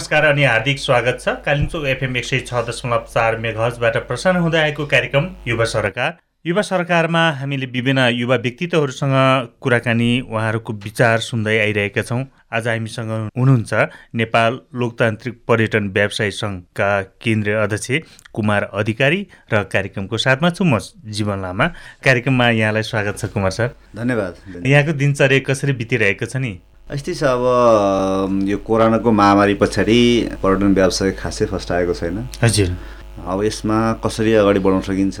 नमस्कार अनि हार्दिक स्वागत छ। कालिम्पोङ एफएम एक सय छ दशमलव चार मेघजबाट प्रसारण हुँदै आएको कार्यक्रम युवा सरकार। युवा सरकारमा हामीले विभिन्न युवा व्यक्तित्वहरूसँग कुराकानी उहाँहरूको विचार सुन्दै आइरहेका छौँ। आज हामीसँग हुनुहुन्छ नेपाल लोकतान्त्रिक पर्यटन व्यवसाय सङ्घका केन्द्रीय अध्यक्ष कुमार अधिकारी र कार्यक्रमको साथमा छु म जीवन लामा। कार्यक्रममा यहाँलाई स्वागत छ कुमार सर। धन्यवाद। यहाँको दिनचर्या कसरी बितिरहेको छ नि? यस्तै छ अब यो कोरोनाको महामारी पछाडि पर्यटन व्यवसाय खासै फस्टाएको छैन। हजुर। अब यसमा कसरी अगाडि बढाउन सकिन्छ?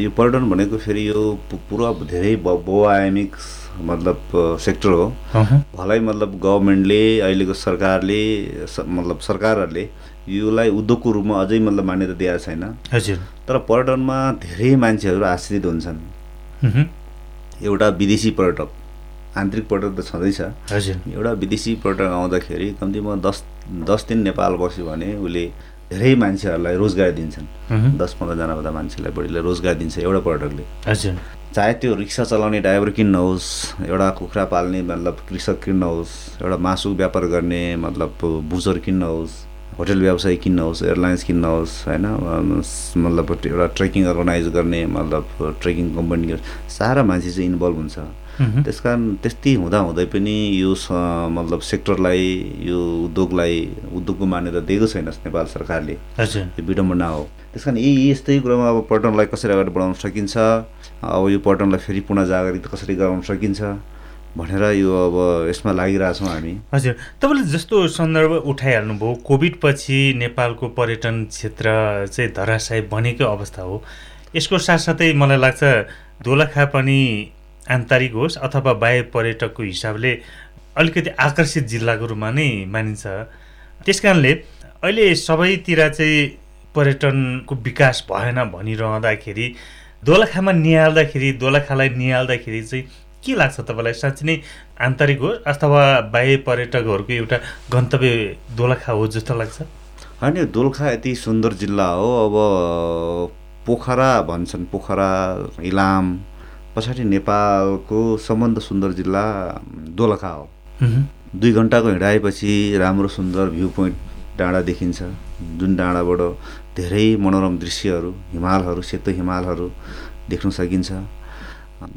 यो पर्यटन भनेको फेरि यो पुरा धेरै बहुआयामिक मतलब सेक्टर हो। भलै मतलब गभर्मेन्टले अहिलेको सरकारले मतलब सरकारहरूले योलाई उद्योगको रूपमा अझै मतलब मान्यता दिएको छैन। हजुर। तर पर्यटनमा धेरै मान्छेहरू आश्रित हुन्छन्। एउटा विदेशी पर्यटक। आन्तरिक पर्यटक त छँदैछ। हजुर। एउटा विदेशी पर्यटक आउँदाखेरि कम्तीमा दस दस दिन नेपाल बस्यो भने उसले धेरै मान्छेहरूलाई रोजगार दिन्छन्। दस पन्ध्रजनाभन्दा मान्छेलाई बढीलाई रोजगार दिन्छ एउटा पर्यटकले हजुर। चाहे त्यो रिक्सा चलाउने ड्राइभर किन्नुहोस् एउटा कुखुरा पाल्ने मतलब कृषक किन्नुहोस् एउटा मासु व्यापार गर्ने मतलब बुजर किन्नुहोस् होटल व्यवसाय किन्नुहोस् एयरलाइन्स किन्नुहोस् होइन मतलब एउटा ट्रेकिङ अर्गनाइज गर्ने मतलब ट्रेकिङ कम्पनी सारा मान्छे चाहिँ इन्भल्भ हुन्छ। त्यस कारण त्यति हुँदाहुँदै पनि यो मतलब सेक्टरलाई यो उद्योगलाई उद्योगको मान्यता दिएको छैन नेपाल सरकारले। यो विडम्बना हो। त्यस कारण यी यस्तै कुरामा अब पर्यटनलाई कसरी अगाडि बढाउन सकिन्छ अब यो पर्यटनलाई फेरि पुनः जागरित कसरी गराउन सकिन्छ भनेर यो अब यसमा लागिरहेछौँ हामी। हजुर। तपाईँले जस्तो सन्दर्भ उठाइहाल्नुभयो कोभिड पछि नेपालको पर्यटन क्षेत्र चाहिँ धराशय बनेको अवस्था हो। यसको साथसाथै मलाई लाग्छ दोलखा पनि आन्तरिक होस् अथवा बाह्य पर्यटकको हिसाबले अलिकति आकर्षित जिल्लाको रूपमा नै मानिन्छ। त्यस कारणले अहिले सबैतिर चाहिँ पर्यटनको विकास भएन भनिरहँदाखेरि दोलखामा निहाल्दाखेरि दोलखालाई निहाल्दाखेरि चाहिँ के लाग्छ तपाईँलाई? साँच्ची नै आन्तरिक हो अथवा बाह्य पर्यटकहरूको एउटा गन्तव्य दोलखा हो जस्तो लाग्छ? होइन दोलखा यति सुन्दर जिल्ला हो। अब पोखरा भन्छन् पोखरा इलाम पछाडि नेपालको सबभन्दा सुन्दर जिल्ला दोलखा हो। दुई घन्टाको हिँडाएपछि राम्रो सुन्दर भ्यू पोइन्ट डाँडा देखिन्छ। जुन डाँडाबाट धेरै मनोरम दृश्यहरू हिमालहरू सेतो हिमालहरू देख्न सकिन्छ।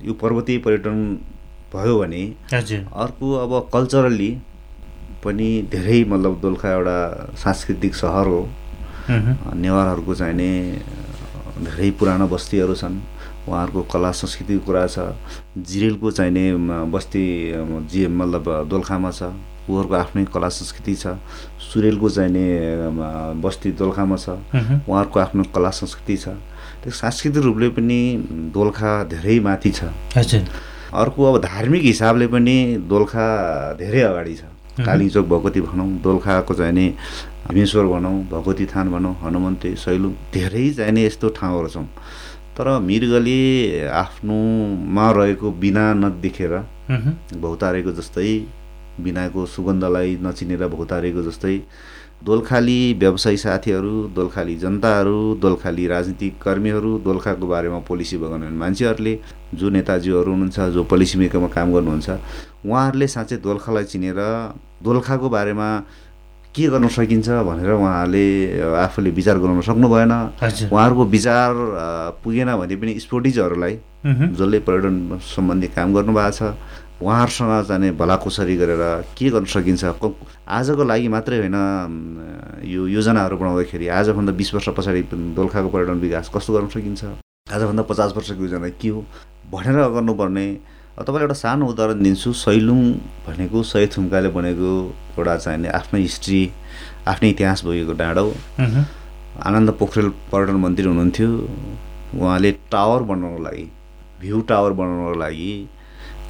यो पर्वतीय पर्यटन भयो भने अर्को अब कल्चरली पनि धेरै मतलब दोलखा एउटा सांस्कृतिक सहर हो। नेवारहरूको चाहिने धेरै पुरानो बस्तीहरू छन्। उहाँहरूको कला संस्कृतिको कुरा छ। जिरेलको चाहिने बस्ती जी मतलब दोलखामा छ। उहाँहरूको आफ्नै कला संस्कृति छ। सुरेलको चाहिने बस्ती दोलखामा छ। उहाँहरूको आफ्नो कला संस्कृति छ। त्यो सांस्कृतिक रूपले पनि दोलखा धेरै माथि छ। अर्को अब धार्मिक हिसाबले पनि दोलखा धेरै अगाडि छ। कालिचोक भगवती भनौँ दोलखाको चाहिने हिमेश्वर भनौँ भगवती थान भनौँ हनुमन्ते सैलुङ धेरै चाहिने यस्तो ठाउँहरू छौँ तर मृगले आफ्नोमा रहेको बिना नदेखेर भौतारेको जस्तै बिनाको सुगन्धलाई नचिनेर भौतारेको जस्तै दोलखाली व्यवसायी साथीहरू दोलखाली जनताहरू दोलखाली राजनीतिक कर्मीहरू दोलखाको बारेमा पोलिसी बगाउने मान्छेहरूले जो नेताजीहरू हुनुहुन्छ जो पोलिसी मेकरमा काम गर्नुहुन्छ उहाँहरूले साँच्चै दोलखालाई चिनेर दोलखाको बारेमा के गर्न सकिन्छ भनेर उहाँले आफूले विचार गराउन सक्नु भएन उहाँहरूको विचार पुगेन भने पनि स्पोर्टिजहरूलाई जसले पर्यटन सम्बन्धी काम गर्नुभएको छ उहाँहरूसँग जाने भलाकुसरी गरेर के गर्न सकिन्छ? आजको लागि मात्रै होइन यो योजनाहरू बनाउँदाखेरि आजभन्दा बिस वर्ष पछाडि दोलखाको पर्यटन विकास कस्तो गर्न सकिन्छ? आजभन्दा पचास वर्षको योजना के हो? भनेर गर्नुपर्ने तपाईँलाई एउटा सानो उदाहरण दिन्छु। सैलुङ भनेको सय थुम्काले बनेको एउटा चाहिने आफ्नै हिस्ट्री आफ्नै इतिहास बोकेको डाँडो। आनन्द पोखरेल पर्यटन मन्त्री हुनुहुन्थ्यो। उहाँले टावर बनाउनको लागि भ्यू टावर बनाउनको लागि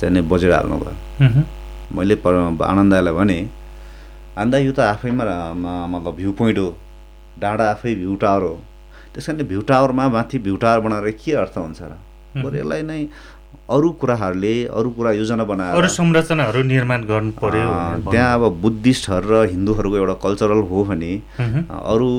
चाहिने बजेट हाल्नुभयो। मैले आनन्दलाई भने आनन्द यो त आफैमा मतलब भ्यू पोइन्ट हो। डाँडा आफै भ्यू टावर हो। त्यस कारणले भ्यू टावरमा माथि भ्यू टावर बनाएर के अर्थ हुन्छ र? बरु यसलाई नै अरू कुराहरूले अरू कुरा योजना बनाएर अरू संरचनाहरू निर्माण गर्नु पर्यो त्यहाँ अब बुद्धिस्टहरू र हिन्दूहरूको एउटा कल्चरल हो भने अरू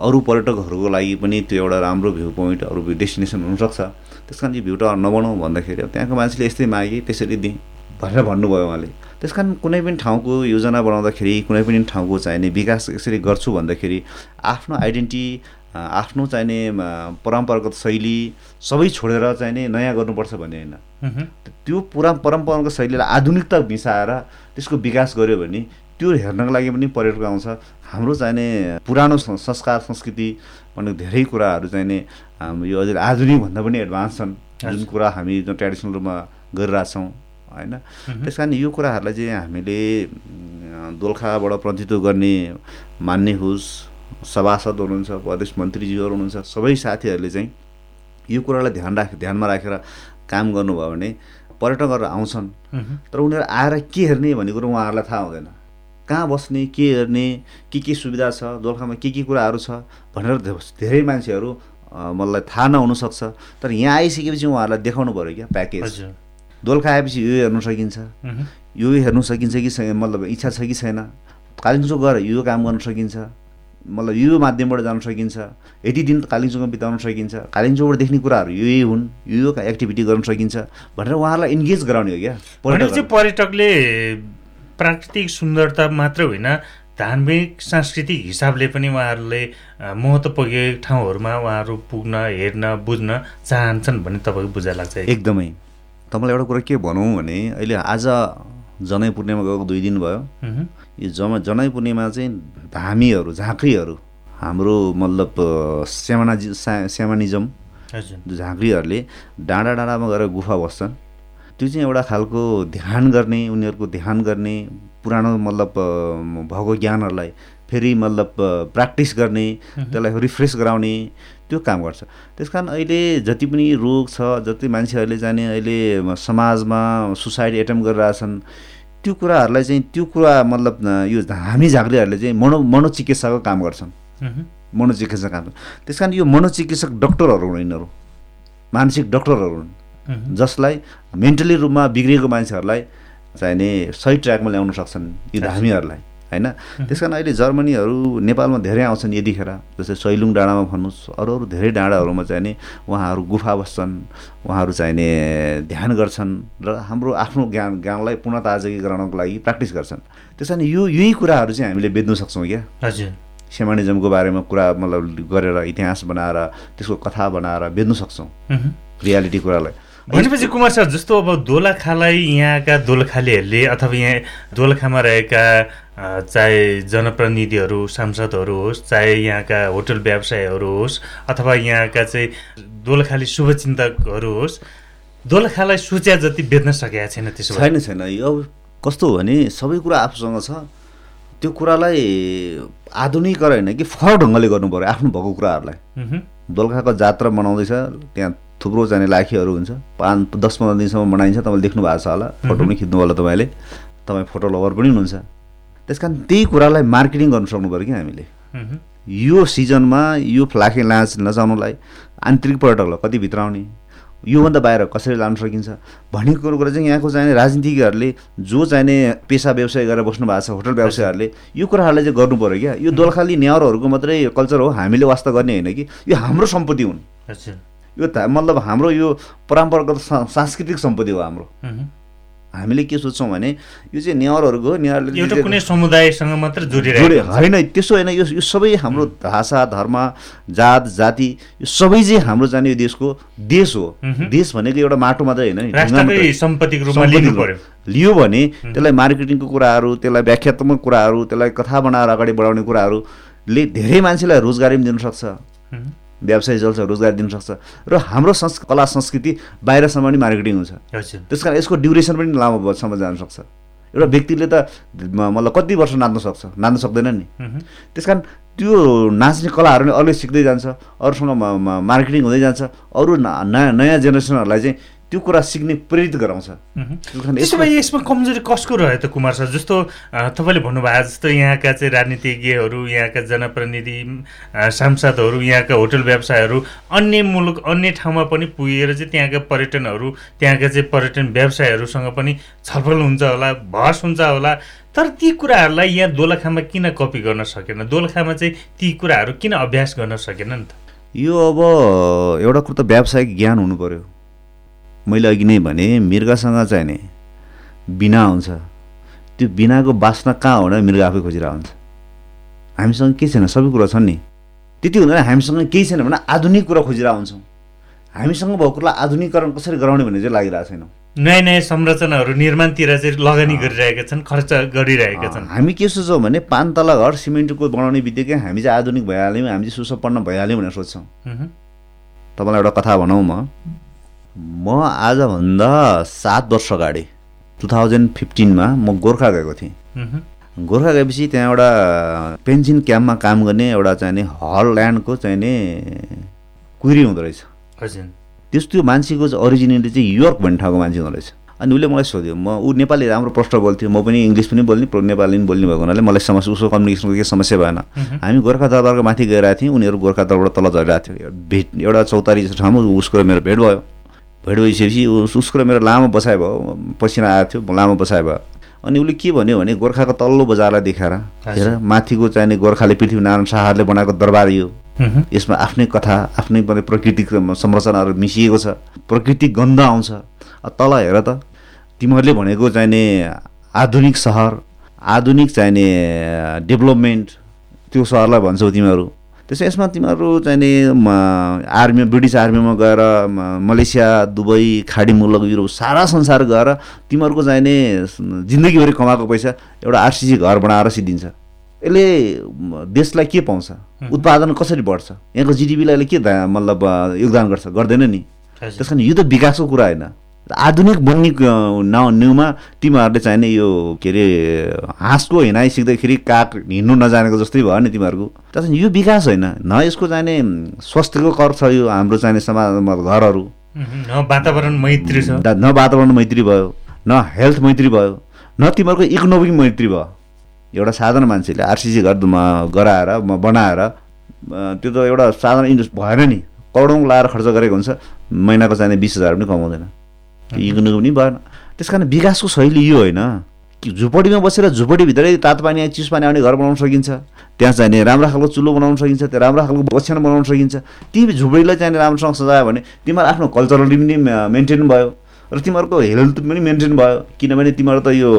अरू पर्यटकहरूको लागि पनि त्यो एउटा राम्रो भ्यू पोइन्ट अरू डेस्टिनेसन हुनसक्छ। त्यस कारण चाहिँ भ्यू टावर नबनाउँ भन्दाखेरि अब त्यहाँको मान्छेले यस्तै मागे त्यसरी दिएँ भनेर भन्नुभयो उहाँले। त्यस कारण कुनै पनि ठाउँको योजना बनाउँदाखेरि कुनै पनि ठाउँको चाहिने विकास यसरी गर्छु भन्दाखेरि आफ्नो आइडेन्टिटी आफ्नो चाहिने परम्परागत शैली सबै छोडेर चाहिने नयाँ गर्नुपर्छ भन्ने होइन। त्यो पुरा परम्परागत शैलीलाई आधुनिकता मिसाएर त्यसको विकास गऱ्यो भने त्यो हेर्नको लागि पनि पर्यटक आउँछ। हाम्रो चाहिने पुरानो संस्कार संस्कृति भन्ने धेरै कुराहरू चाहिने यो अझै आधुनिकभन्दा पनि एडभान्स छन्। जुन कुरा हामी जुन ट्रेडिसनल रूपमा गरिरहेछौँ होइन? त्यस कारण यो कुराहरूलाई चाहिँ हामीले दोलखाबाट प्रतिनिधित्व गर्ने मान्ने होस्। सभासद हुनुहुन्छ प्रदेश मन्त्रीज्यूहरू हुनुहुन्छ सबै साथीहरूले चाहिँ यो कुरालाई ध्यान राख ध्यानमा राखेर काम गर्नुभयो भने पर्यटकहरू आउँछन्। तर उनीहरू आएर के हेर्ने भन्ने कुरो उहाँहरूलाई थाहा हुँदैन। कहाँ बस्ने के हेर्ने के के सुविधा छ दोलखामा के के कुराहरू छ भनेर धेरै मान्छेहरू मलाई थाहा नहुनसक्छ तर यहाँ आइसकेपछि उहाँहरूलाई देखाउनु पऱ्यो क्या प्याकेज। दोलखा आएपछि यो हेर्नु सकिन्छ। यो हेर्नु सकिन्छ कि मतलब इच्छा छ कि छैन। कालिम्पोङ गएर यो काम गर्न सकिन्छ। मतलब यो माध्यमबाट जान सकिन्छ यति दिन कालिम्पोङमा बिताउन सकिन्छ कालिम्पोङबाट देख्ने कुराहरू यही हुन् यो एक्टिभिटी गर्न सकिन्छ भनेर उहाँहरूलाई इन्गेज गराउने हो क्या चाहिँ पर्यटकले प्राकृतिक सुन्दरता मात्र होइन धार्मिक सांस्कृतिक हिसाबले पनि उहाँहरूले महत्त्व पुगेको ठाउँहरूमा उहाँहरू पुग्न हेर्न बुझ्न चाहन्छन् भन्ने तपाईँको बुझाइ लाग्छ एकदमै। तपाईँलाई एउटा कुरा के भनौँ भने अहिले आज जनै पूर्णिमा गएको दुई दिन भयो। यो जमा जनै पूर्णिमा चाहिँ धामीहरू झाँक्रीहरू हाम्रो मतलब स्यामानाजी स्यामानिजम झाँक्रीहरूले डाँडा डाँडामा गएर गुफा बस्छन्। त्यो चाहिँ एउटा खालको ध्यान गर्ने उनीहरूको ध्यान गर्ने पुरानो मतलब भएको ज्ञानहरूलाई फेरि मतलब प्र्याक्टिस गर्ने त्यसलाई रिफ्रेस गराउने त्यो काम गर्छ। त्यस कारण अहिले जति पनि रोग छ जति मान्छेहरूले जाने अहिले समाजमा सुसाइड एटेम्प गरिरहेछन् त्यो कुराहरूलाई चाहिँ त्यो कुरा मतलब यो हामी झाँक्रीहरूले चाहिँ मनो मनोचिकित्साको काम गर्छन्। मनोचिकित्सा काम त्यस कारण यो मनोचिकित्सक डक्टरहरू हुन् यिनीहरू। मानसिक डक्टरहरू हुन्। जसलाई मेन्टली रूपमा बिग्रिएको मान्छेहरूलाई चाहिने सही ट्र्याकमा ल्याउन सक्छन् यी धामीहरूलाई होइन? त्यस कारण अहिले जर्मनीहरू नेपालमा धेरै आउँछन् यतिखेर। जस्तै सैलुङ डाँडामा भन्नुहोस् अरू अरू धेरै डाँडाहरूमा चाहिँ नि उहाँहरू गुफा बस्छन् उहाँहरू चाहिने ध्यान गर्छन् र हाम्रो आफ्नो ज्ञान ज्ञानलाई पुनः ताजगी गराउनको लागि प्र्याक्टिस गर्छन्। त्यस कारण यो यही कुराहरू चाहिँ हामीले बेच्नु सक्छौँ क्या। हजुर। सेमानिजमको बारेमा कुरा मतलब गरेर इतिहास बनाएर त्यसको कथा बनाएर बेच्नु सक्छौँ। रियालिटी कुरालाई। भनेपछि कुमार सर जस्तो अब दोलखालाई यहाँका दोलखालीहरूले अथवा यहाँ दोलखामा रहेका चाहे जनप्रतिनिधिहरू सांसदहरू होस् चाहे यहाँका होटल व्यवसायहरू होस् अथवा यहाँका चाहिँ दोलखाली शुभचिन्तकहरू होस् दोलखालाई सोच्या जति बेच्न सकेका छैन त्यसो छैन छैन। यो कस्तो हो भने सबै कुरा आफूसँग छ। त्यो कुरालाई आधुनिक होइन कि फरक ढङ्गले गर्नु पऱ्यो आफ्नो भएको कुराहरूलाई। दोलखाको जात्रा मनाउँदैछ त्यहाँ थुप्रो जाने लाखीहरू हुन्छ। पाँच दस पन्ध्र दिनसम्म मनाइन्छ। तपाईँले देख्नु भएको छ होला। फोटो पनि खिच्नु होला तपाईँले। तपाईँ फोटो लभर पनि हुनुहुन्छ। त्यस कारण त्यही कुरालाई मार्केटिङ गर्नु सक्नु पऱ्यो कि हामीले। यो सिजनमा यो फ्लाके लाँच नचाउनुलाई आन्तरिक पर्यटकलाई कति भित्राउने? योभन्दा बाहिर कसरी लानु सकिन्छ? भनेको कुरा चाहिँ यहाँको चाहिने राजनीतिकहरूले जो चाहिने पेसा व्यवसाय गरेर बस्नु भएको छ होटल व्यवसायहरूले यो कुराहरूलाई चाहिँ गर्नु पऱ्यो क्या। यो दोलखाली न्याउरहरूको मात्रै कल्चर हो। हामीले वास्ता गर्ने होइन कि। यो हाम्रो सम्पत्ति हुन्। यो मतलब हाम्रो यो परम्परागत सांस्कृतिक सम्पत्ति हो हाम्रो। हामीले के सोच्छौँ भने यो चाहिँ नेवारहरूको हो नेवारले एउटा कुनै समुदायसँग मात्र जोडिरहेको होइन त्यसो होइन यो यो सबै हाम्रो भाषा धर्म जात जाति यो सबै चाहिँ हाम्रो जाने यो देशको देश हो। देश भनेको एउटा माटो मात्रै होइन सम्पत्तिको रूपमा लिनु पर्यो। लियो भने त्यसलाई मार्केटिङको कुराहरू त्यसलाई व्याख्यात्मक कुराहरू त्यसलाई कथा बनाएर अगाडि बढाउने कुराहरूले धेरै मान्छेलाई रोजगारी पनि दिनसक्छ व्यवसाय चल्छ रोजगार दिन सक्छ। र हाम्रो संस् कला संस्कृति बाहिरसम्म पनि मार्केटिङ हुन्छ। त्यस कारण यसको ड्युरेसन पनि लामोसम्म जान सक्छ। एउटा व्यक्तिले त मतलब कति वर्ष नाच्न सक्छ? नाच्न सक्दैन नि। त्यस कारण त्यो नाच्ने कलाहरू नै अलिक सिक्दै जान्छ अरूसँग मार्केटिङ हुँदै जान्छ अरू नयाँ नयाँ जेनेरेसनहरूलाई चाहिँ त्यो कुरा सिक्ने प्रेरित गराउँछ। त्यसो भए यसमा कमजोरी कसको रह्यो त कुमार सर? जस्तो तपाईँले भन्नुभयो जस्तो यहाँका चाहिँ राजनीतिज्ञहरू यहाँका जनप्रतिनिधि सांसदहरू यहाँका होटल व्यवसायहरू अन्य मुलुक अन्य ठाउँमा पनि पुगेर चाहिँ त्यहाँका पर्यटनहरू त्यहाँका चाहिँ पर्यटन व्यवसायहरूसँग पनि छलफल हुन्छ होला बहस हुन्छ होला। तर ती कुराहरूलाई यहाँ दोलखामा किन कपी गर्न सकेन? दोलखामा चाहिँ ती कुराहरू किन अभ्यास गर्न सकेन नि त? यो अब एउटा कुरो त व्यावसायिक ज्ञान हुनु पऱ्यो मैले अघि नै भने मृगसँग चाहिने। बिना हुन्छ। त्यो बिनाको बास्ना कहाँ हो भने मृग आफै खोजिरहेको हुन्छ हामीसँग केही छैन सबै कुरा छन् नि। त्यति हुँदैन हामीसँग केही छैन भने आधुनिक कुरा खोजिरहेको हुन्छौँ हामीसँग भएको कुरालाई आधुनिकरण कसरी गराउने भन्ने चाहिँ लागिरहेको छैनौँ। नयाँ नयाँ संरचनाहरू निर्माणतिर चाहिँ लगानी गरिरहेका छन् खर्च गरिरहेका छन्। हामी के सोच्छौँ भने पान तला घर सिमेन्टको बनाउने बित्तिकै हामी चाहिँ आधुनिक भइहाल्यौँ हामी चाहिँ सुसम्पन्न भइहाल्यौँ भनेर सोध्छौँ। तपाईँलाई एउटा कथा भनौँ म। म आजभन्दा सात वर्ष अगाडि टु थाउजन्ड फिफ्टिनमा म गोर्खा गएको थिएँ। गोर्खा गएपछि त्यहाँ एउटा पेन्सन क्याम्पमा काम गर्ने एउटा चाहिँ नि हलल्यान्डको चाहिँ नि कुइरी हुँदो रहेछ। हजुर। त्यस त्यो मान्छेको चाहिँ ओरिजिनेली चाहिँ योर्क भन्ने ठाउँको मान्छे हुँदो रहेछ। अनि उसले मलाई सोध्यो म ऊ नेपाली राम्रो प्रष्ट बोल्थ्यो म पनि इङ्ग्लिस पनि बोल्ने नेपाली पनि बोल्ने भएको हुनाले मलाई समस्या उसको कम्युनिकेसनको केही समस्या भएन। हामी गोर्खा दरबारको माथि गइरहेको थियौँ उनीहरू गोर्खा दरबारबाट तल झरिरहेको थियो। भेट एउटा चौतारी ठाउँमा उसको मेरो भेट भयो। भेट भइसकेपछि उस- उसको र मेरो लामो बसाइ भयो। पसिना आएको थियो लामो बसाइ भयो। अनि उसले के भन्यो भने गोर्खाको तल्लो बजारलाई देखाएर हेर माथिको चाहिने गोर्खाले पृथ्वीनारायण शाहले बनाएको दरबार यो। यसमा आफ्नै कथा आफ्नै प्राकृतिक संरचनाहरू मिसिएको छ। प्रकृतिक गन्ध आउँछ। तल हेर त तिमीहरूले भनेको चाहिने आधुनिक सहर आधुनिक चाहिने डेभलपमेन्ट त्यो सहरलाई भन्छौ तिमीहरू। त्यसो यसमा तिमीहरू चाहिने आर्मी ब्रिटिस आर्मीमा गएर मलेसिया दुबई खाडी मुलक युरोप सारा संसार गएर तिमीहरूको चाहिने जिन्दगीभरि कमाएको पैसा एउटा आरसिसी घर बनाएर सिद्धिन्छ। यसले देशलाई के पाउँछ? उत्पादन कसरी बढ्छ? यहाँको जिडिपीलाई यसले के मतलब योगदान गर्छ? गर्दैन नि। त्यस कारण यो त विकासको कुरा होइन। आधुनिक बन्ने नाउ न्युमा तिमीहरूले चाहिने यो के अरे हाँसको हिँडाइ सिक्दाखेरि काग हिँड्नु नजानेको जस्तै भयो नि तिमीहरूको। कारण यो विकास होइन न यसको चाहिने स्वास्थ्यको कर छ यो हाम्रो चाहिने समाजमा घरहरू। न वातावरण मैत्री छ। न वातावरण मैत्री भयो न हेल्थ मैत्री भयो न तिमीहरूको इकोनोमिक मैत्री भयो। एउटा साधारण मान्छेले आरसिसी घर गराएर बनाएर त्यो त एउटा साधारण इन्डस्ट भएन नि। करोडौँ लाएर खर्च गरेको हुन्छ महिनाको चाहिने बिस हजार पनि कमाउँदैन। इकोनोमी पनि भएन त्यस कारण विकासको शैली यो होइन। कि झुपडीमा बसेर झुपडीभित्रै तातो पानी चिसो पानी आउने घर बनाउन सकिन्छ। त्यहाँ चाहिने राम्रो खालको चुलो बनाउन सकिन्छ। त्यहाँ राम्रो खालको ओछ्यान बनाउन सकिन्छ। ती झुपडीलाई चाहिने राम्रोसँग सजायो भने तिमीहरू आफ्नो कल्चरली पनि मेन्टेन भयो। र तिमीहरूको हेल्थ पनि मेन्टेन भयो। किनभने तिमीहरू त यो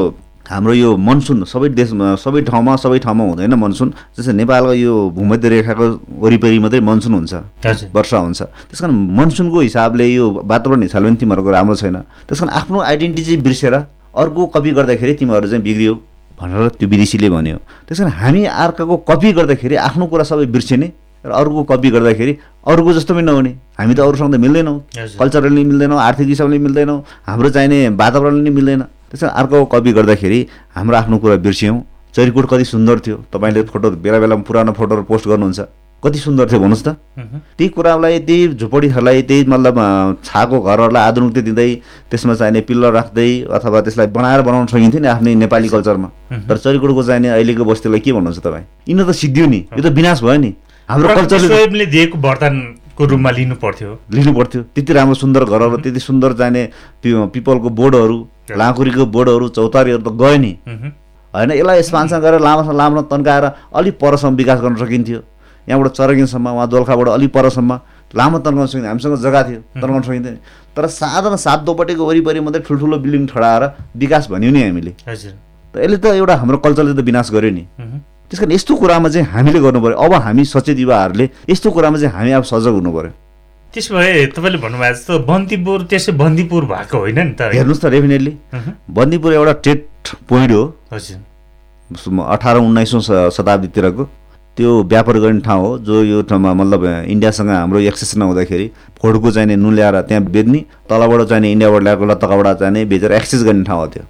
हाम्रो यो मनसुन सबै देशमा सबै ठाउँमा सबै ठाउँमा हुँदैन मनसुन। जस्तै नेपालको यो भूमध्य रेखाको वरिपरि मात्रै मनसुन हुन्छ वर्षा हुन्छ। त्यस कारण मनसुनको हिसाबले यो वातावरण हिसाबले पनि तिमीहरूको राम्रो छैन। त्यस कारण आफ्नो आइडेन्टिटी चाहिँ बिर्सेर अर्को कपी गर्दाखेरि तिमीहरू चाहिँ बिग्रियो भनेर त्यो विदेशीले भन्यो। त्यस कारण हामी अर्काको कपी गर्दाखेरि आफ्नो कुरा सबै बिर्सिने र अर्को कपी गर्दाखेरि अरूको जस्तो पनि नहुने। हामी त अरूसँग त मिल्दैनौँ। कल्चरली मिल्दैनौँ आर्थिक हिसाबले मिल्दैनौँ। हाम्रो चाहिने वातावरणले मिल्दैन। त्यस कारण अर्को कपी गर्दाखेरि हाम्रो आफ्नो कुरा बिर्स्यौँ। चरिकोट कति सुन्दर थियो। तपाईँले फोटो बेला बेलामा पुरानो फोटोहरू पोस्ट गर्नुहुन्छ। कति सुन्दर थियो भन्नुहोस् त। त्यही कुरालाई त्यही झुपडीहरूलाई त्यही मतलब छाको घरहरूलाई आधुनिकता दिँदै त्यसमा चाहिने पिल्लर राख्दै अथवा त्यसलाई बनाएर बनाउन सकिन्थ्यो नि आफ्नै नेपाली कल्चरमा। तर चरिकोटको चाहिने अहिलेको बस्तीलाई के भन्नुहुन्छ तपाईँ? यिनीहरू त सिद्धियो नि। यो त विनाश भयो नि। हाम्रो कल्चरले दिएको वरदानको रूपमा लिनु पर्थ्यो। लिनु पर्थ्यो। त्यति राम्रो सुन्दर घरहरू त्यति सुन्दर चाहिने पि- पिपलको बोर्डहरू लाँकुरीको बोर्डहरू चौतारीहरू त गयो नि। होइन यसलाई एक्सपान्सन गरेर लामो लामो तन्काएर अलिक परसम्म विकास गर्न सकिन्थ्यो। यहाँबाट चरगिनसम्म उहाँ दोलखाबाट अलिक परसम्म लामो तन्काउन सकिन्थ्यो। हामीसँग जग्गा थियो तन्काउन सकिन्थ्यो। तर साधारण सात दोपट्टिको वरिपरि मात्रै ठुल्ठुलो बिल्डिङ ठडाएर विकास भन्यो नि हामीले। त यसले त एउटा हाम्रो कल्चरले त विनाश गर्यो नि। त्यस कारण यस्तो कुरामा चाहिँ हामीले गर्नु पऱ्यो अब हामी सचेत युवाहरूले यस्तो कुरामा चाहिँ हामी अब सजग हुनु पऱ्यो त्यसो भए तपाईँले भन्नुभएको जस्तो बन्दीपुर त्यसै बन्दीपुर भएको होइन नि त? हेर्नुहोस् त डेफिनेटली। बन्दीपुर एउटा टेट पोइन्ट हो हजुर अठार उन्नाइसौँ शताब्दीतिरको त्यो व्यापार गर्ने ठाउँ हो जो यो ठाउँमा मतलब इन्डियासँग हाम्रो एक्सेस नहुँदाखेरि फोर्डको चाहिने नुन ल्याएर त्यहाँ बेच्ने तलबाट चाहिने इन्डियाबाट ल्याएको लत्ताबाट चाहिने बेचेर एक्सेस गर्ने ठाउँ हो त्यो।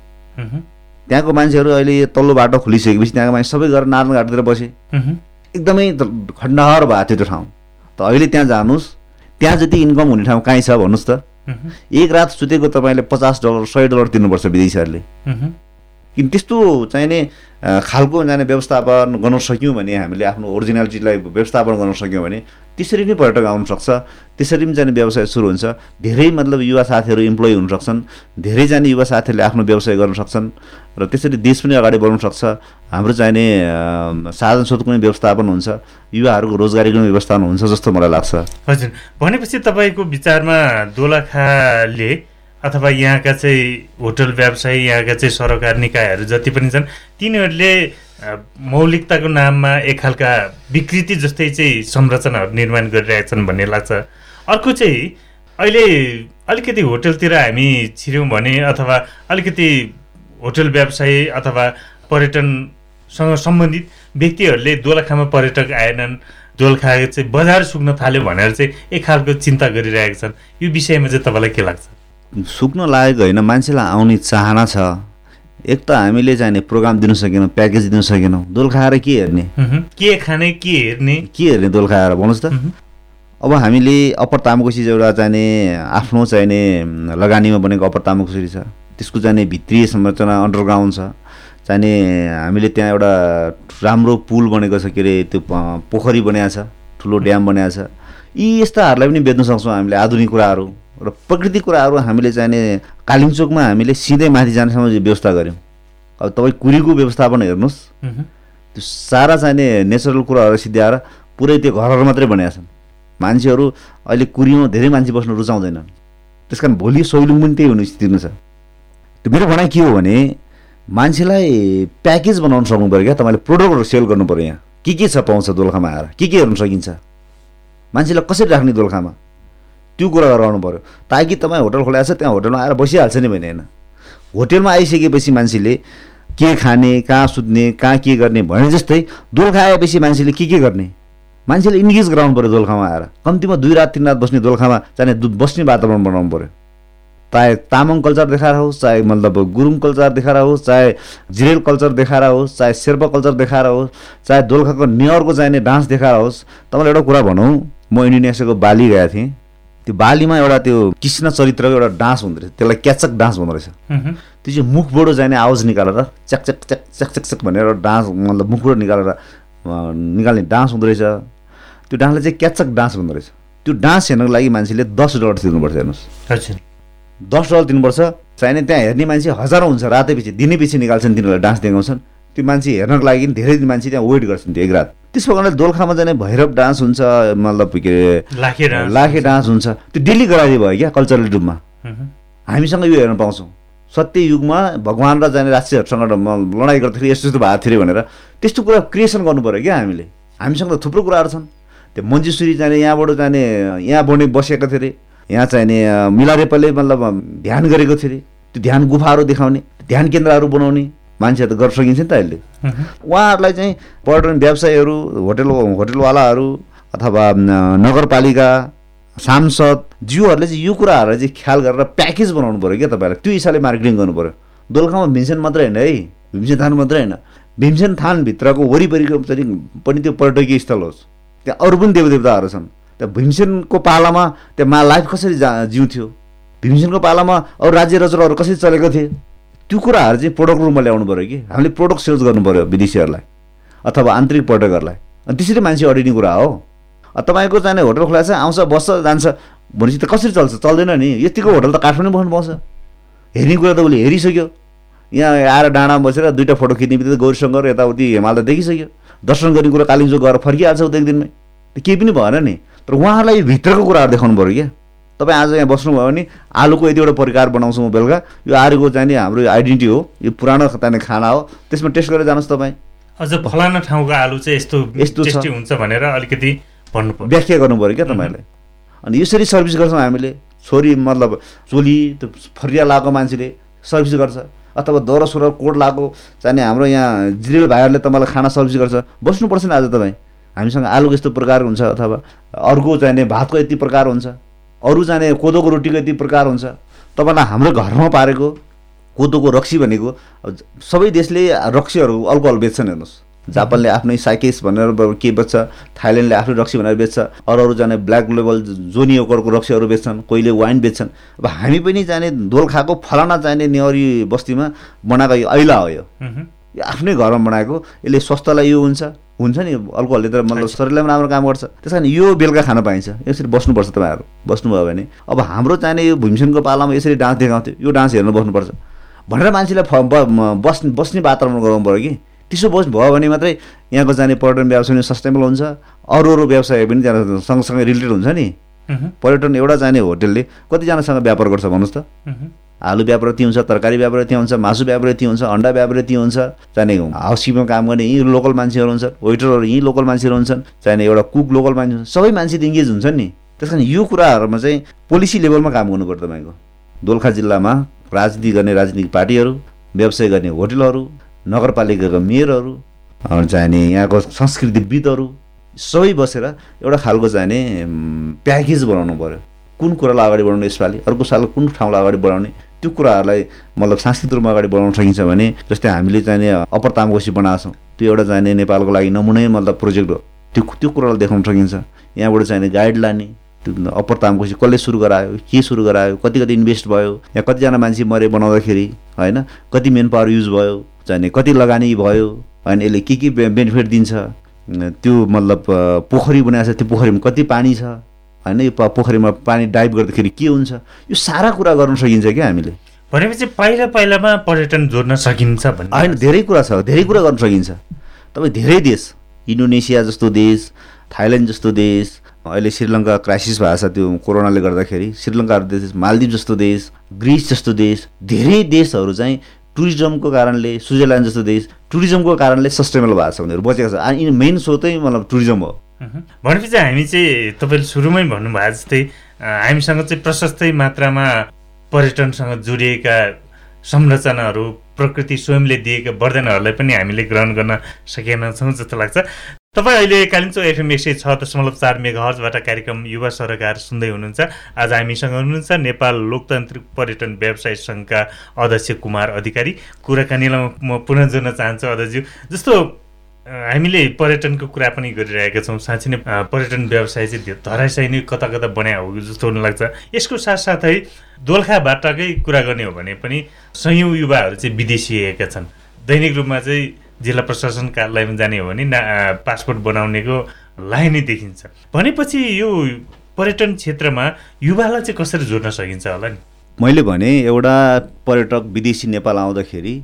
त्यहाँको मान्छेहरू अहिले तल्लो बाटो खोलिसकेपछि त्यहाँको मान्छे सबै गएर नारायण घाटतिर बसे। एकदमै खण्डहर भएको थियो त्यो ठाउँ त अहिले त्यहाँ जानुहोस् त्यहाँ जति इन्कम हुने ठाउँ कहीँ छ भन्नुहोस् त। एक रात सुतेको तपाईँले पचास डलर सय डलर तिर्नुपर्छ विदेशीहरूले। किन त्यस्तो चाहिने खालको जाने व्यवस्थापन गर्न सक्यौँ भने हामीले आफ्नो ओरिजिनालिटीलाई व्यवस्थापन गर्न सक्यौँ भने त्यसरी नै पर्यटक आउन सक्छ। त्यसरी पनि जाने व्यवसाय सुरु हुन्छ। धेरै मतलब युवा साथीहरू इम्प्लोइ हुन सक्छन्। धेरैजना युवा साथीहरूले आफ्नो व्यवसाय गर्न सक्छन्। र त्यसरी देश पनि अगाडि बढ्न सक्छ। हाम्रो चाहिने साधन स्रोतको पनि व्यवस्थापन हुन्छ। युवाहरूको रोजगारीको पनि व्यवस्थापन हुन्छ जस्तो मलाई लाग्छ। हजुर। भनेपछि तपाईँको विचारमा दोलखाले अथवा यहाँका चाहिँ होटल व्यवसायी यहाँका चाहिँ सरकार निकायहरू जति पनि छन् तिनीहरूले मौलिकताको नाममा एक खालका विकृति जस्तै चाहिँ संरचनाहरू निर्माण गरिरहेछन् भन्ने लाग्छ। अर्को चाहिँ अहिले अलिकति होटलतिर हामी छिर्यौँ भने अथवा अलिकति होटल व्यवसायी अथवा पर्यटनसँग सम्बन्धित व्यक्तिहरूले दोलखामा पर्यटक आएनन् दोलखा चाहिँ बजार सुक्न थाल्यो भनेर चाहिँ एक खालको चिन्ता गरिरहेका छन्। यो विषयमा चाहिँ तपाईँलाई के लाग्छ? सुक्न लागेको होइन मान्छेलाई आउने चाहना छ। एक त हामीले चाहिने प्रोग्राम दिन सकेनौँ प्याकेज दिन सकेनौँ। दोलखा आएर के हेर्ने। के खाने के हेर्ने? के हेर्ने दोलखा आएर भन्नुहोस् त। अब हामीले अप्पर तामाकोसी एउटा चाहिने आफ्नो चाहिने लगानीमा बनेको अप्पर तामाकोसी छ। त्यसको चाहिने भित्रीय संरचना अन्डरग्राउन्ड छ। चाहिने हामीले त्यहाँ एउटा राम्रो पुल बनेको छ के अरे त्यो पोखरी बनाएको छ ठुलो ड्याम बनाएको छ। यी यस्ताहरूलाई पनि बेच्न सक्छौँ हामीले आधुनिक कुराहरू। र प्रकृतिक कुराहरू हामीले चाहिने कालिम्चोकमा हामीले सिधै माथि जानेसम्म व्यवस्था गऱ्यौँ। अब तपाईँ कुरीको व्यवस्थापन हेर्नुहोस्। त्यो सारा चाहिने नेचरल कुराहरू सिद्ध्याएर पुरै त्यो घरहरू मात्रै बनाएका छन्। मान्छेहरू अहिले कुरीमा धेरै मान्छे बस्न रुचाउँदैनन्। त्यस कारण भोलि सोइलुङ पनि त्यही हुने स्थिति छ। त्यो मेरो भनाइ के हो भने मान्छेलाई प्याकेज बनाउनु सक्नु पऱ्यो क्या? तपाईँले प्रोडक्टहरू सेल गर्नु पऱ्यो यहाँ। के के छ पाउँछ दोलखामा आएर? के के हेर्नु सकिन्छ? मान्छेलाई कसरी राख्ने दोलखामा? त्यो कुरा गराउनु पऱ्यो ताकि तपाईँ होटल खोलाएको छ त्यहाँ होटलमा आएर बसिहाल्छ नि भने होइन। होटेलमा आइसकेपछि मान्छेले के खाने कहाँ सुत्ने कहाँ के गर्ने भने जस्तै दोलखा आएपछि मान्छेले के के गर्ने? मान्छेले इन्गेज गराउनु पऱ्यो दोलखामा आएर। कम्तीमा दुई रात तिन रात बस्ने दोलखामा चाहिने बस्ने वातावरण बनाउनु पऱ्यो चाहे तामाङ कल्चर देखाएर होस् चाहे मतलब गुरुङ कल्चर देखाएर होस् चाहे जिरेल कल्चर देखाएर होस् चाहे शेर्पा कल्चर देखाएर होस् चाहे दोलखाको नेवरको चाहिने डान्स देखाएर होस् तपाईँलाई एउटा कुरा भनौँ। म इन्डोनेसियाको बाली गएको थिएँ। त्यो बालीमा एउटा त्यो कृष्ण चरित्रको एउटा डान्स हुँदो रहेछ। त्यसलाई क्याचक डान्स भन्दो रहेछ। त्यो चाहिँ मुखबाट जाने आवाज निकालेर चक चक चक चक भनेर एउटा डान्स मतलब मुखबाट निकालेर निकाल्ने डान्स हुँदो रहेछ। त्यो डान्सलाई चाहिँ क्याचक डान्स भन्दो रहेछ। त्यो डान्स हेर्नको लागि मान्छेले दस डलर तिर्नुपर्छ हेर्नुहोस्। हजुर। दस डलर दिनुपर्छ चाहिने त्यहाँ हेर्ने मान्छे हजारौँ हुन्छ। रातै पछि दिनै पछि निकाल्छन् तिनीहरूलाई डान्स देखाउँछन् त्यो मान्छे हेर्नको लागि धेरै मान्छे त्यहाँ वेट गर्छन् त्यो एक रात। त्यसको कारणले दोलखामा जाने भैरव डान्स हुन्छ मतलब के अरे लाखे डान्स लाखे डान्स हुन्छ। त्यो डेली गराइदियो भयो क्या कल्चरल रूपमा। हामीसँग यो हेर्न पाउँछौँ। सत्य युगमा भगवान् र जाने राष्ट्रियहरूसँग लडाइँ गर्दाखेरि यस्तो यस्तो भएको थियो भनेर त्यस्तो कुरा क्रिएसन गर्नु पऱ्यो क्या हामीले। हामीसँग त थुप्रो कुराहरू छन्। त्यो मञ्जुश्री जाने यहाँबाट जाने यहाँ बने बसेका थिए अरे यहाँ चाहिने मिलारेपाले मतलब ध्यान गरेको थियो अरे त्यो ध्यान गुफाहरू देखाउने ध्यान केन्द्रहरू बनाउने। मान्छेहरू त गर्न सकिन्छ नि त अहिले। उहाँहरूलाई चाहिँ पर्यटन व्यवसायीहरू होटेल होटेलवालाहरू अथवा नगरपालिका सांसद जियोहरूले चाहिँ यो कुराहरूलाई चाहिँ ख्याल गरेर प्याकेज बनाउनु पऱ्यो क्या तपाईँलाई। त्यो हिसाबले मार्केटिङ गर्नु पऱ्यो दोलखामा भीमसेन मात्रै होइन है। भीमसेन थान मात्रै होइन। भीमसेन थानभित्रको वरिपरिको चाहिँ पनि त्यो पर्यटकीय स्थल होस्। त्यहाँ अरू पनि देवदेवताहरू छन्। त्यहाँ भीमसेनको पालामा त्यहाँ मा लाइफ कसरी जा जिउँथ्यो? भीमसेनको पालामा अरू राज्य रचनाहरू कसरी चलेको थिए? त्यो कुराहरू चाहिँ प्रोडक्ट रूपमा ल्याउनु पऱ्यो कि? हामीले प्रोडक्ट सेल्स गर्नु पऱ्यो विदेशीहरूलाई अथवा आन्तरिक पर्यटकहरूलाई। अनि त्यसरी मान्छे अडिने कुरा हो। तपाईँको चाहिने होटल खोला छ आउँछ बस्छ जान्छ भनेपछि त कसरी चल्छ? चल्दैन नि। यतिको होटल त काठमाडौँ बस्नु पाउँछ। हेर्ने कुरा त उसले हेरिसक्यो। यहाँ आएर डाँडामा बसेर दुइटा फोटो खिच्ने बित्तिकै गौरीशङ्कर यताउति हिमाल त देखिसक्यो। दर्शन गर्ने कुरा कालिम्चोक गएर फर्किहाल्छ उता एक दिनमै केही पनि भएन नि। तर उहाँहरूलाई भित्रको कुराहरू देखाउनु पऱ्यो क्या। तपाईँ आज यहाँ बस्नुभयो भने आलुको यतिवटा परिकार बनाउँछु म बेलुका। यो आलुको चाहिँ हाम्रो आइडेन्टिटी हो। यो पुरानो चाहिने खाना हो। त्यसमा टेस्ट गरेर जानुहोस् तपाईँ। अझ फलाना ठाउँको आलु चाहिँ यस्तो यस्तो हुन्छ भनेर अलिकति भन्नु पर्यो व्याख्या गर्नु पऱ्यो क्या तपाईँले। अनि यसरी सर्भिस गर्छौँ हामीले। छोरी मतलब चोली त्यो फरिया लगाएको मान्छेले सर्भिस गर्छ। अथवा दौरा सुर कोट लगाएको चाहिने हाम्रो यहाँ जिरेल भाइहरूले तपाईँलाई खाना सर्भिस गर्छ। बस्नुपर्छ नि आज तपाईँ। हामीसँग आलुको यस्तो प्रकार हुन्छ अथवा अर्को चाहिने भातको यति प्रकार हुन्छ। अरू चाहिने कोदोको रोटीको यति प्रकार हुन्छ। तपाईँलाई हाम्रो घरमा पारेको कोदोको रक्सी भनेको सबै देशले रक्सीहरू अल्कोहल बेच्छन् हेर्नुहोस्। जापानले आफ्नै साइकेस भनेर के बेच्छ थाइल्यान्डले आफ्नो रक्सी भनेर बेच्छ अरू अरू जाने ब्ल्याक लेभल जोनियोकरको रक्सीहरू बेच्छन् कोहीले वाइन बेच्छन्। अब हामी पनि जाने दोलखाको फलाना चाहिने नेवरी बस्तीमा बनाएको यो ऐला हो यो। यो आफ्नै घरमा बनाएको यसले स्वास्थ्यलाई यो हुन्छ। हुन्छ नि अल्कोहलले त मतलब शरीरलाई पनि राम्रो काम गर्छ। त्यस कारण यो बेलुका खान पाइन्छ। यसरी बस्नुपर्छ तपाईँहरू। बस्नुभयो भने। अब हाम्रो चाहिने यो भीमसेनको पालामा यसरी डान्स देखाउँथ्यो। यो डान्स हेर्नु बस्नुपर्छ। भनेर मान्छेलाई बस् बस्ने वातावरण गराउनु पऱ्यो कि। त्यसो बस भयो भने मात्रै यहाँको जाने पर्यटन व्यवसाय पनि सस्टेबल हुन्छ। अरू अरू व्यवसाय पनि त्यहाँ सँगसँगै रिलेटेड हुन्छ नि। पर्यटन एउटा चाहिने होटेलले। कतिजनासँग व्यापार गर्छ भन्नुहोस् त। आलु व्यापार यति हुन्छ तरकारी व्यापार यति हुन्छ मासु व्यापार यति हुन्छ अन्डा व्यापार यति हुन्छ चाहिने हाउसकिपिङमा काम गर्ने यहीँ लोकल मान्छेहरू हुन्छन् वेटरहरू यहीँ लोकल मान्छेहरू हुन्छन् चाहिने एउटा कुक लोकल मान्छे हुन्छ सबै मान्छे त इङ्गेज हुन्छन् नि। त्यस कारण यो कुराहरूमा चाहिँ पोलिसी लेभलमा काम गर्नु पर्छ तपाईँको। दोलखा जिल्लामा राजनीति गर्ने राजनीतिक पार्टीहरू व्यवसाय गर्ने होटेलहरू नगरपालिकाका मेयरहरू चाहिने यहाँको संस्कृतिविदहरू सबै बसेर एउटा खालको उम्, प्याकेज बनाउनु पऱ्यो कुन कुरालाई अगाडि बढाउने यसपालि? अर्को साल कुन ठाउँलाई अगाडि बढाउने? त्यो कुराहरूलाई मतलब सांस्कृतिक रूपमा अगाडि बढाउन सकिन्छ भने जस्तै हामीले चाहिने अप्पर तामकोसी बनाएको त्यो एउटा चाहिने नेपालको लागि नमुनै मतलब प्रोजेक्ट हो। त्यो त्यो कुरालाई देखाउन सकिन्छ। यहाँबाट चाहिने गाइड लाने त्यो अप्पर तामकोसी कसले सुरु गरायो के सुरु गरायो कति कति इन्भेस्ट भयो यहाँ कतिजना मान्छे मरे बनाउँदाखेरि होइन कति मेन पावर युज भयो चाहिने कति लगानी भयो होइन यसले के के बेनिफिट दिन्छ त्यो मतलब पोखरी बनाएको छ त्यो पोखरीमा कति पानी छ? होइन यो पोखरीमा पानी डाइभ गर्दाखेरि के हुन्छ? यो सारा कुरा गर्न सकिन्छ क्या हामीले। भनेपछि पहिला पहिलामा पर्यटन जोड्न सकिन्छ भन्ने होइन धेरै कुरा छ धेरै कुरा गर्न सकिन्छ। तपाईँ धेरै देश इन्डोनेसिया जस्तो देश थाइल्यान्ड जस्तो देश अहिले श्रीलङ्का क्राइसिस भएको छ त्यो कोरोनाले गर्दाखेरि श्रीलङ्का देश मालदिव जस्तो देश ग्रिस जस्तो देश धेरै देशहरू चाहिँ टुरिज्मको कारणले स्विजरल्यान्ड जस्तो देश टुरिज्मको कारणले सस्टेनेबल भएको छ उनीहरू बचेको छ। अनि मेन स्रोतै मतलब टुरिज्म हो। भनेपछि हामी चाहिँ तपाईँले सुरुमै भन्नुभयो जस्तै हामीसँग चाहिँ प्रशस्तै मात्रामा पर्यटनसँग जोडिएका संरचनाहरू प्रकृति स्वयंले दिएका वरदानहरूलाई पनि हामीले ग्रहण गर्न सकेका छौँ जस्तो लाग्छ। तपाईँ अहिले कालिम्पोङ एफएम एक सय छ दशमलव चार मेगाहर्जबाट कार्यक्रम युवा सरोकार सुन्दै हुनुहुन्छ। आज हामीसँग हुनुहुन्छ नेपाल लोकतान्त्रिक पर्यटन व्यवसाय सङ्घका अध्यक्ष कुमार अधिकारी। कुराकानीलाई म पुनः जोड्न चाहन्छु अध्यक्षज्यू जस्तो हामीले पर्यटनको कुरा पनि गरिरहेका छौँ। साँच्चै नै पर्यटन व्यवसाय चाहिँ धराशायी नै कता कता बनायो हो जस्तो हुन लाग्छ। यसको साथसाथै दोलखाबाटकै कुरा गर्ने हो भने पनि सयौँ युवाहरू चाहिँ विदेशिएका छन्। दैनिक रूपमा चाहिँ जिल्ला प्रशासन कार्यालयमा जाने हो भने ना पासपोर्ट बनाउनेको लाइनै देखिन्छ। भनेपछि यो पर्यटन क्षेत्रमा युवालाई चाहिँ कसरी जोड्न सकिन्छ होला नि? मैले भने एउटा पर्यटक विदेशी नेपाल आउँदाखेरि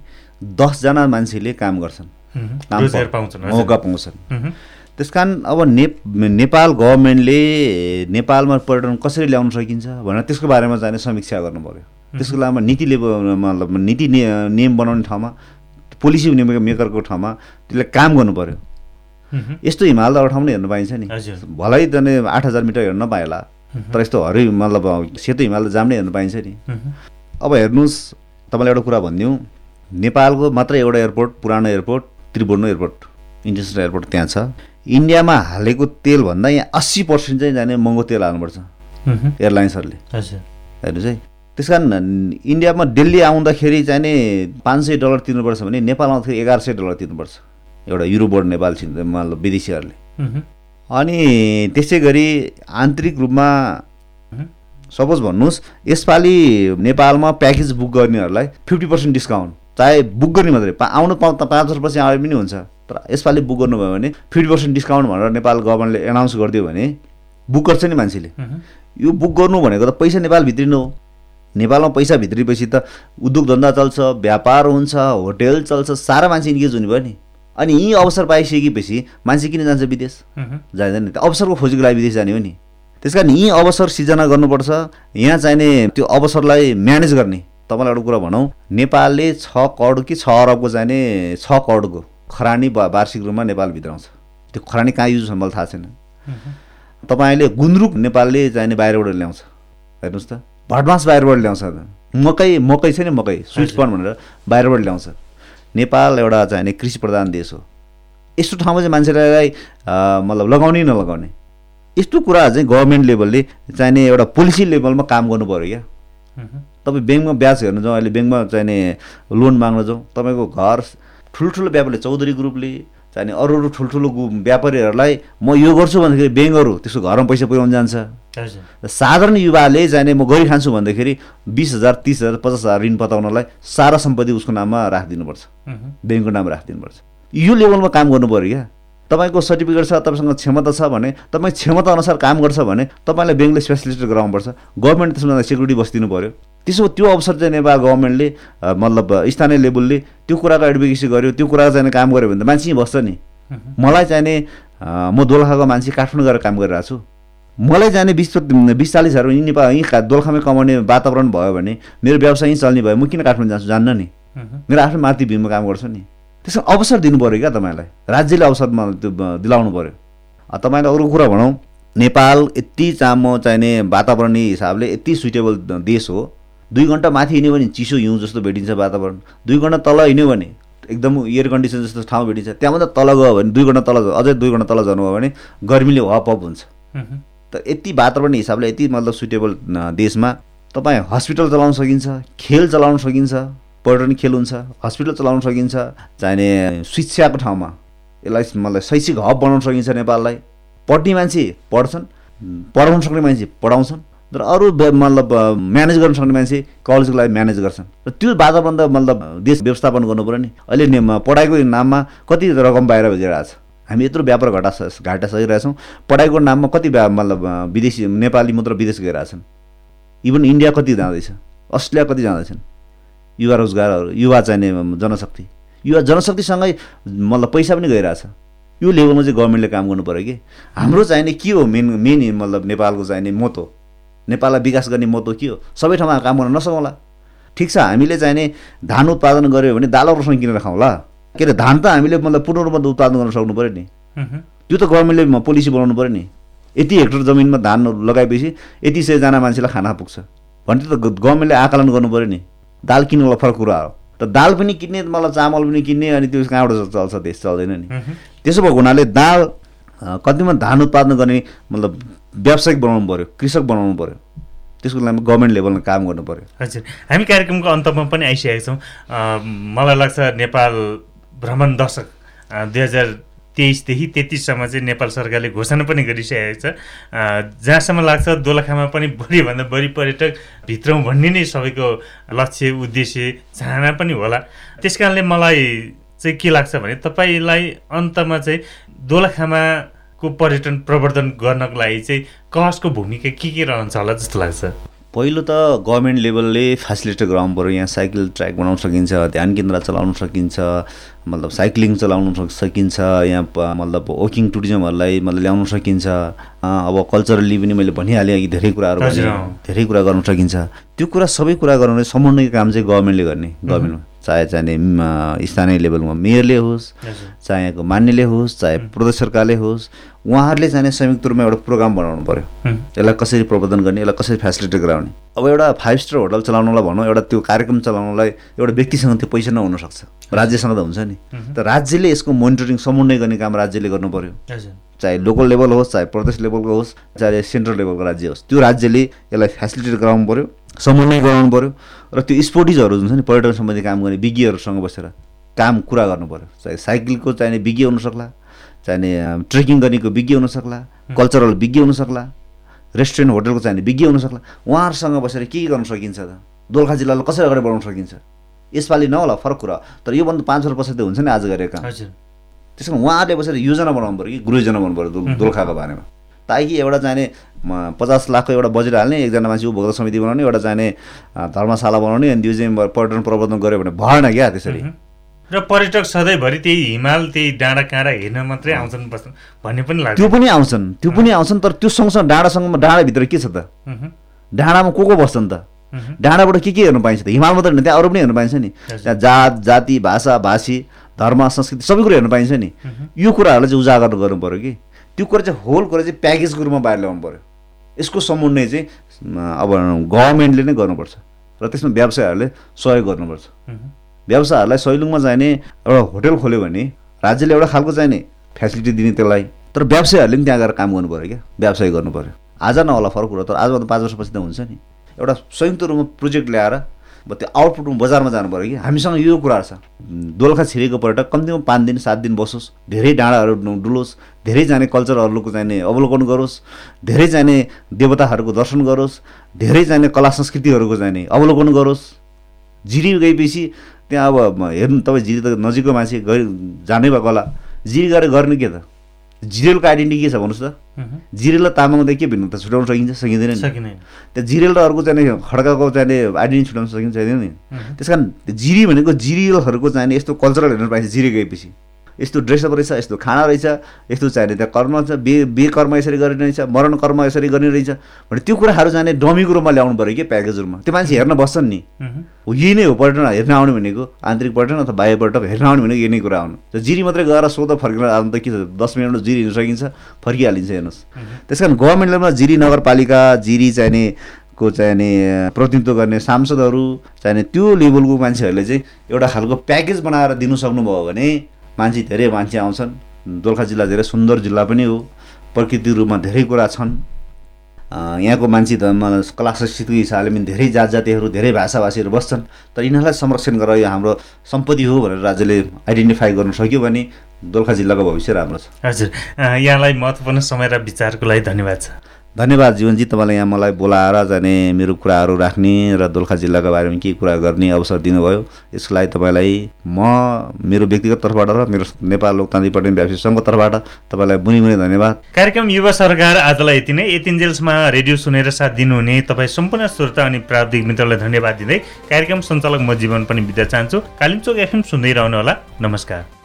दसजना मान्छेले काम गर्छन्। मौका पाउँछन्। त्यस कारण अब ने नेपाल गभर्मेन्टले नेपालमा पर्यटन कसरी ल्याउन सकिन्छ भनेर त्यसको बारेमा चाहिँ समीक्षा गर्नु पऱ्यो त्यसको लागि नीति लेभल मतलब नीति नियम बनाउने ठाउँमा पोलिसी मेकर- मेकरको ठाउँमा त्यसले काम गर्नु पऱ्यो मह्म। यस्तो हिमाल त ठाउँ नै हेर्न पाइन्छ नि। भलै जाने आठ हजार मिटर हेर्न मह्म। तर यस्तो हरि मतलब सेतो हिमाल त जाम नै हेर्न पाइन्छ नि। अब हेर्नुहोस् तपाईँलाई एउटा कुरा भनिदिउँ। नेपालको मात्र एउटा एयरपोर्ट पुरानो airport Tribhuvan airport international airport त्यहाँ छ। इन्डियामा हालेको तेलभन्दा यहाँ अस्सी पर्सेन्ट चाहिँ जाने महँगो तेल हाल्नुपर्छ। एयरलाइन्सहरूले। हेर्नुहोस् है। त्यस कारण इन्डियामा दिल्ली आउँदाखेरि चाहिँ नि पाँच सय डलर तिर्नुपर्छ भने नेपाल आउँदाखेरि एघार सय डलर तिर्नुपर्छ एउटा युरोबाट नेपाल छिन् मतलब विदेशीहरूले। अनि त्यसै गरी आन्तरिक रूपमा। सपोज भन्नुहोस् यसपालि नेपालमा प्याकेज बुक गर्नेहरूलाई फिफ्टी पर्सेन्ट डिस्काउन्ट चाहे बुक गर्ने मात्रै पा आउनु पाउँ त पाँच वर्षपछि आए पनि हुन्छ तर यसपालि बुक गर्नुभयो भने फिफ्टी पर्सेन्ट डिस्काउन्ट भनेर नेपाल गभर्मेन्टले एनाउन्स गरिदियो भने बुक गर्छ नि मान्छेले। यो बुक गर्नु भनेको त पैसा नेपाल भित्रिनु हो नेपालमा पैसा भित्रिएपछि त उद्योग धन्दा चल्छ व्यापार हुन्छ होटेल चल्छ सारा मान्छे इन्गेज हुने भयो नि। अनि यी अवसर पाइसकेपछि मान्छे किन जान्छ विदेश। जाँदैन नि त। अवसरको खोजीको लागि विदेश जाने हो नि। त्यस कारण यी अवसर सिर्जना गर्नुपर्छ। यहाँ चाहिने त्यो अवसरलाई म्यानेज गर्ने। तपाईँलाई एउटा कुरा भनौँ। नेपालले छ करोड कि छ अरबको चाहिने छ करोडको खरानी वार्षिक रूपमा नेपालभित्र आउँछ। त्यो खरानी कहाँ युज हुन्छ मलाई थाहा छैन। तपाईँले गुन्द्रुक नेपालले चाहिने बाहिरबाट ल्याउँछ। हेर्नुहोस् त। भटमास बाहिरबाट ल्याउँछ मकै मकै छ नि मकै स्विच कर्न भनेर बाहिरबाट ल्याउँछ। नेपाल एउटा चाहिने कृषि प्रधान देश हो। यस्तो ठाउँमा चाहिँ मान्छेलाई मतलब लगाउने नलगाउने। यस्तो कुरा चाहिँ गभर्मेन्ट लेभलले चाहिने एउटा पोलिसी लेभलमा काम गर्नु पऱ्यो क्या। तपाईँ ब्याङ्कमा ब्याज हेर्नु जाउँ अहिले ब्याङ्कमा चाहिने लोन माग्न जाउँ तपाईँको घर ठुल्ठुलो व्यापारले चौधरी ग्रुपले चाहिने अरू अरू ठुल्ठुलो व्यापारीहरूलाई म यो गर्छु भन्दाखेरि ब्याङ्कहरू त्यसको घरमा पैसा पुर्याउनु जान्छ। साधारण युवाले चाहिने म गरी खान्छु भन्दाखेरि बिस हजार तिस हजार पचास हजार ऋण पताउनलाई सारा सम्पत्ति उसको नाममा राखिदिनुपर्छ। ब्याङ्कको नाम राखिदिनुपर्छ। यो लेभलमा काम गर्नु पऱ्यो क्या। तपाईँको सर्टिफिकेट छ तपाईँसँग क्षमता छ भने तपाईँ क्षमता अनुसार काम गर्छ भने तपाईँलाई ब्याङ्कले स्पेसलिस्ट गराउनुपर्छ गभर्मेन्ट त्यसमा सेक्युरिटी बसिदिनु पऱ्यो त्यसो त्यो अवसर चाहिँ नेपाल गभर्मेन्टले मतलब स्थानीय लेभलले त्यो कुराको एडभोकेसी गर्यो त्यो कुराको चाहिँ काम गर्यो भने त मान्छे बस्छ नि। मलाई चाहिने म दोलखाको मान्छे काठमाडौँ गएर काम गरिरहेको छु। मलाई जाने बिस बिस चालिस हजार यहीँ नेपाल यहीँ दोलखामै कमाउने वातावरण भयो भने मेरो व्यवसाय यहीँ चल्ने भयो म किन काठमाडौँ जान्छु जान्न नि। मेरो आफ्नो माथि भीममा काम गर्छु नि। त्यसमा अवसर दिनु पऱ्यो क्या तपाईँलाई? राज्यले अवसरमा त्यो दिलाउनु पऱ्यो तपाईँलाई अरू कुरा भनौँ नेपाल यति चामो चाहिने वातावरणीय हिसाबले यति सुइटेबल देश हो। दुई घन्टा माथि हिँड्यो भने चिसो हिउँ जस्तो भेटिन्छ वातावरण। दुई घन्टा तल हिँड्यो भने एकदम एयर कन्डिसन जस्तो ठाउँ भेटिन्छ। त्यहाँभन्दा तल गयो भने दुई घन्टा तल अझै दुई घन्टा तल जानुभयो भने गर्मीले हपअप हुन्छ। त यति वातावरण हिसाबले यति मतलब सुइटेबल देशमा तपाईँ हस्पिटल चलाउन सकिन्छ खेल चलाउन सकिन्छ पर्यटन खेल हुन्छ हस्पिटल चलाउन सकिन्छ चाहिने शिक्षाको ठाउँमा। यसलाई मतलब शैक्षिक हब बनाउन सकिन्छ नेपाललाई। पढ्ने मान्छे पढ्छन् पढाउन सक्ने मान्छे पढाउँछन् तर अरू मतलब म्यानेज गर्न सक्ने मान्छे कलेजको लागि म्यानेज गर्छन्। र त्यो वातावरण त मतलब देश व्यवस्थापन गर्नु पऱ्यो नि। अहिले पढाइको नाममा कति रकम बाहिर गइरहेको छ? हामी यत्रो व्यापार घाटा घाटा सकिरहेछौँ पढाइको नाममा कति मतलब विदेशी नेपाली मात्र विदेश गइरहेछन् इभन इन्डिया कति जाँदैछ? अस्ट्रेलिया कति जाँदैछन्? युवा रोजगारहरू युवा चाहिने जनशक्ति। युवा जनशक्तिसँगै मतलब पैसा पनि गइरहेछ। यो लेभलमा चाहिँ गभर्मेन्टले काम गर्नु पऱ्यो कि? हाम्रो चाहिने के हो मेन मेन मतलब नेपालको चाहिने मोतो नेपाललाई विकास गर्ने मोतो के हो? सबै ठाउँमा काम गर्न नसकौँला। ठिक छ हामीले चाहिने धान उत्पादन गऱ्यो भने दाल रोसँग किनेर खाउँला। के अरे धान त हामीले मतलब पूर्ण रूपमा उत्पादन गर्न सक्नु पऱ्यो नि। त्यो त गभर्मेन्टले पोलिसी बनाउनु पऱ्यो नि। यति हेक्टर जमिनमा धान लगाएपछि यति सयजना मान्छेलाई खाना पुग्छ। भने त गभर्मेन्टले आकलन गर्नु पऱ्यो नि। दाल किन्नुलाई फरक कुरा हो। त दाल पनि किन्ने मतलब चामल पनि किन्ने अनि त्यो कहाँबाट चल्छ देश चल्दैन नि। त्यसो भएको हुनाले दाल कतिमा धान उत्पादन गर्ने मतलब व्यावसायिक बनाउनु पऱ्यो कृषक बनाउनु पऱ्यो त्यसको लागि गभर्मेन्ट लेभलमा काम गर्नु पऱ्यो हजुर। हामी कार्यक्रमको अन्तमा पनि आइसकेका छौँ। मलाई लाग्छ नेपाल भ्रमण दशक दुई हजार तेइसदेखि तेत्तिससम्म चाहिँ नेपाल सरकारले घोषणा पनि गरिसकेको छ। जहाँसम्म लाग्छ दोलखामा पनि बढीभन्दा बढी पर्यटक भित्रौँ भन्ने नै सबैको लक्ष्य उद्देश्य चाहना पनि होला। त्यस कारणले मलाई चाहिँ के लाग्छ भने तपाईँलाई अन्तमा चाहिँ दोलखामाको पर्यटन प्रवर्धन गर्नको लागि चाहिँ कसको भूमिका के के रहन्छ होला जस्तो लाग्छ? पहिलो त गभर्मेन्ट लेभलले फेसिलिटी गराउनु पऱ्यो यहाँ साइकल ट्र्याक बनाउन सकिन्छ ध्यान केन्द्र चलाउन सकिन्छ मतलब साइक्लिङ चलाउन सक- सकिन्छ यहाँ मतलब वकिङ टुरिज्महरूलाई मतलब ल्याउन सकिन्छ। अब कल्चरली पनि मैले भनिहालेँ अघि धेरै कुराहरू। धेरै कुरा गर्न सकिन्छ। त्यो कुरा सबै कुरा गराउने समन्वय काम चाहिँ गभर्मेन्टले गर्ने। गभर्मेन्टमा चाहे चाहिने स्थानीय लेभलमा मेयरले होस् चाहे यहाँको मान्यले होस् चाहे प्रदेश सरकारले होस् उहाँहरूले चाहिने संयुक्त रूपमा एउटा प्रोग्राम बनाउनु पऱ्यो। यसलाई कसरी प्रबन्धन गर्ने यसलाई कसरी फेसिलिटी गराउने। अब एउटा फाइभ स्टार होटल चलाउनलाई भनौँ एउटा त्यो कार्यक्रम चलाउनलाई एउटा व्यक्तिसँग त्यो पैसा नहुनसक्छ राज्यसँग त हुन्छ नि। त राज्यले यसको मोनिटरिङ समन्वय गर्ने काम राज्यले गर्नु पऱ्यो हजुर। चाहे लोकल लेभल होस् चाहे प्रदेश लेभलको होस् चाहे सेन्ट्रल लेभलको राज्य होस् त्यो राज्यले यसलाई फेसिलिटी गराउनु पऱ्यो समन्वय गराउनु पऱ्यो र त्यो स्पोर्टिजहरू हुन्छ नि पर्यटन सम्बन्धी काम गर्ने विज्ञहरूसँग बसेर काम कुरा गर्नु पऱ्यो चाहे साइकलको चाहिने विज्ञ हुन सक्ला चाहिने ट्रेकिङ गर्नेको विज्ञ हुन सक्ला कल्चरल विज्ञ हुन सक्ला रेस्टुरेन्ट होटलको चाहिने विज्ञ हुन सक्ला उहाँहरूसँग बसेर के के गर्न सकिन्छ त? दोलखा जिल्लालाई कसरी अगाडि बढाउन सकिन्छ? यसपालि नहोला फरक कुरा। तर योभन्दा पाँच वर्ष पछि त हुन्छ नि आज गरेको काम। हजुर। त्यसमा उहाँहरूले बसेर योजना बनाउनु पऱ्यो कि गृह योजना बनाउनु पऱ्यो दोल- दोलखाको बारेमा। ताकि एउटा चाहिने म, पचास लाखको एउटा बजेट हाल्ने एकजना मान्छे उपभोक्ता समिति बनाउने एउटा चाहिने अ, धर्मशाला बनाउने अनि त्यो चाहिँ पर्यटन प्रबन्धन गऱ्यो भने भएन क्या त्यसरी। र पर्यटक सधैँभरि त्यही हिमाल त्यही डाँडा काँडा हेर्न मात्रै आउँछन् बस्छन् भन्ने पनि लाग्छ। त्यो पनि आउँछन्। त्यो पनि आउँछन् तर त्यो सँगसँगै डाँडासँग डाँडाभित्र के छ त। डाँडामा को को बस्छन् त। डाँडाबाट के के हेर्नु पाइन्छ त? हिमाल मात्रै होइन त्यहाँ अरू पनि हेर्नु पाइन्छ नि। त्यहाँ जात जाति भाषा भाषी धर्म संस्कृति सबै कुरो हेर्नु पाइन्छ नि। यो कुराहरूलाई चाहिँ उजागर गर्नु पऱ्यो कि? त्यो कुरा चाहिँ होल कुरा चाहिँ प्याकेजको रूपमा बाहिर ल्याउनु पऱ्यो। यसको समन्वय चाहिँ अब गभर्मेन्टले नै गर्नुपर्छ र त्यसमा व्यवसायहरूले सहयोग गर्नुपर्छ। मह्म। व्यवसायहरूलाई सैलुङमा चाहिने एउटा होटल खोल्यो भने राज्यले एउटा खालको चाहिने फेसिलिटी दिने त्यसलाई। तर व्यवसायहरूले पनि त्यहाँ गएर काम गर्नु पऱ्यो क्या। व्यवसाय गर्नु पऱ्यो। आज नहोला फरक कुरा तर आजभन्दा पाँच वर्षपछि त हुन्छ नि। एउटा संयुक्त रूपमा प्रोजेक्ट ल्याएर त्यो आउटपुटमा बजारमा जानु पऱ्यो कि हामीसँग यो कुराहरू छ। दोलखा छिरेको पर्यटक कम्तीमा पाँच दिन सात दिन बसोस् धेरै डाँडाहरू डुलोस् धेरै जाने कल्चरहरूको चाहिने अवलोकन गरोस् धेरै जाने देवताहरूको दर्शन गरोस् धेरै जाने कला संस्कृतिहरूको चाहिने अवलोकन गरोस्। जिरी गएपछि त्यहाँ अब हेर्नु तपाईँ जिरी त नजिकको मान्छे गइ जानै भएको होला। जिरी गएर गर्ने के त? जिरेलको आइडेन्टिटी के छ भन्नुहोस् त। जिरेल र तामाङदेखि के भिन्नता छुट्याउन सकिन्छ सकिँदैन नि। त्यहाँ जिरेल र अर्को चाहिने खड्काको चाहिने आइडेन्टिटी छुट्याउन सकिन्छ छैन नि। त्यस कारण जिरी भनेको जिरियलहरूको चाहिने यस्तो कल्चरल हेर्नु पाइन्छ जिरे गएपछि। यस्तो ड्रेसअप रहेछ यस्तो खाना रहेछ यस्तो चाहिने त्यहाँ कर्म छ बे बे कर्म यसरी गर्ने रहेछ मरण कर्म यसरी गर्ने रहेछ। भने त्यो कुराहरू जाने डमीको रूपमा ल्याउनु पऱ्यो कि प्याकेजहरूमा। त्यो मान्छे हेर्न बस्छन् नि। हो यही नै हो पर्यटन हेर्न आउने भनेको। आन्तरिक पर्यटन अथवा बाह्य पर्यटक हेर्न आउने भनेको यही नै कुरा आउनु जिरी मात्रै गएर सोध फर्केर आउनु त के छ? दस मिनटमा जिरी हिँड्न सकिन्छ फर्किहालिन्छ हेर्नुहोस्। त्यस कारण गभर्मेन्ट लेभलमा जिरी नगरपालिका जिरी चाहिने को चाहिने प्रतिनिधित्व गर्ने सांसदहरू चाहिने त्यो लेभलको मान्छेहरूले चाहिँ एउटा खालको प्याकेज बनाएर दिनु सक्नुभयो भने मान्छे धेरै मान्छे आउँछन्। दोलखा जिल्ला धेरै सुन्दर जिल्ला पनि हो। प्रकृति रूपमा धेरै कुरा छन्। यहाँको मान्छे मलाई कला संस्कृतिको हिसाबले पनि धेरै जात जातिहरू धेरै भाषाभाषीहरू बस्छन्। तर यिनीहरूलाई संरक्षण गरेर यो हाम्रो सम्पत्ति हो भनेर राज्यले आइडेन्टिफाई गर्नु सक्यो भने दोलखा जिल्लाको भविष्य राम्रो छ। हजुर। यहाँलाई महत्त्वपूर्ण समय र विचारको लागि धन्यवाद छ। धन्यवाद जीवनजी तपाईँले यहाँ मलाई बोलाएर जाने मेरो कुराहरू राख्ने र दोलखा जिल्लाको बारेमा के कुरा गर्ने अवसर दिनुभयो। यसको लागि तपाईँलाई म मेरो व्यक्तिगत तर्फबाट र मेरो नेपाल लोकतान्त्रिक पार्टी व्यापारी सङ्घको तर्फबाट तपाईँलाई बुनि बुनि धन्यवाद। कार्यक्रम युवा सरकार आजलाई यति नै। यतिन्जेल्समा रेडियो सुनेर साथ दिनुहुने तपाईँ सम्पूर्ण श्रोता अनि प्राविधिक मित्रलाई धन्यवाद दिँदै कार्यक्रम सञ्चालक म जीवन पनि बिदा चाहन्छु। कालिम्चोक एफएम सुन्दै रहनुहोला। नमस्कार।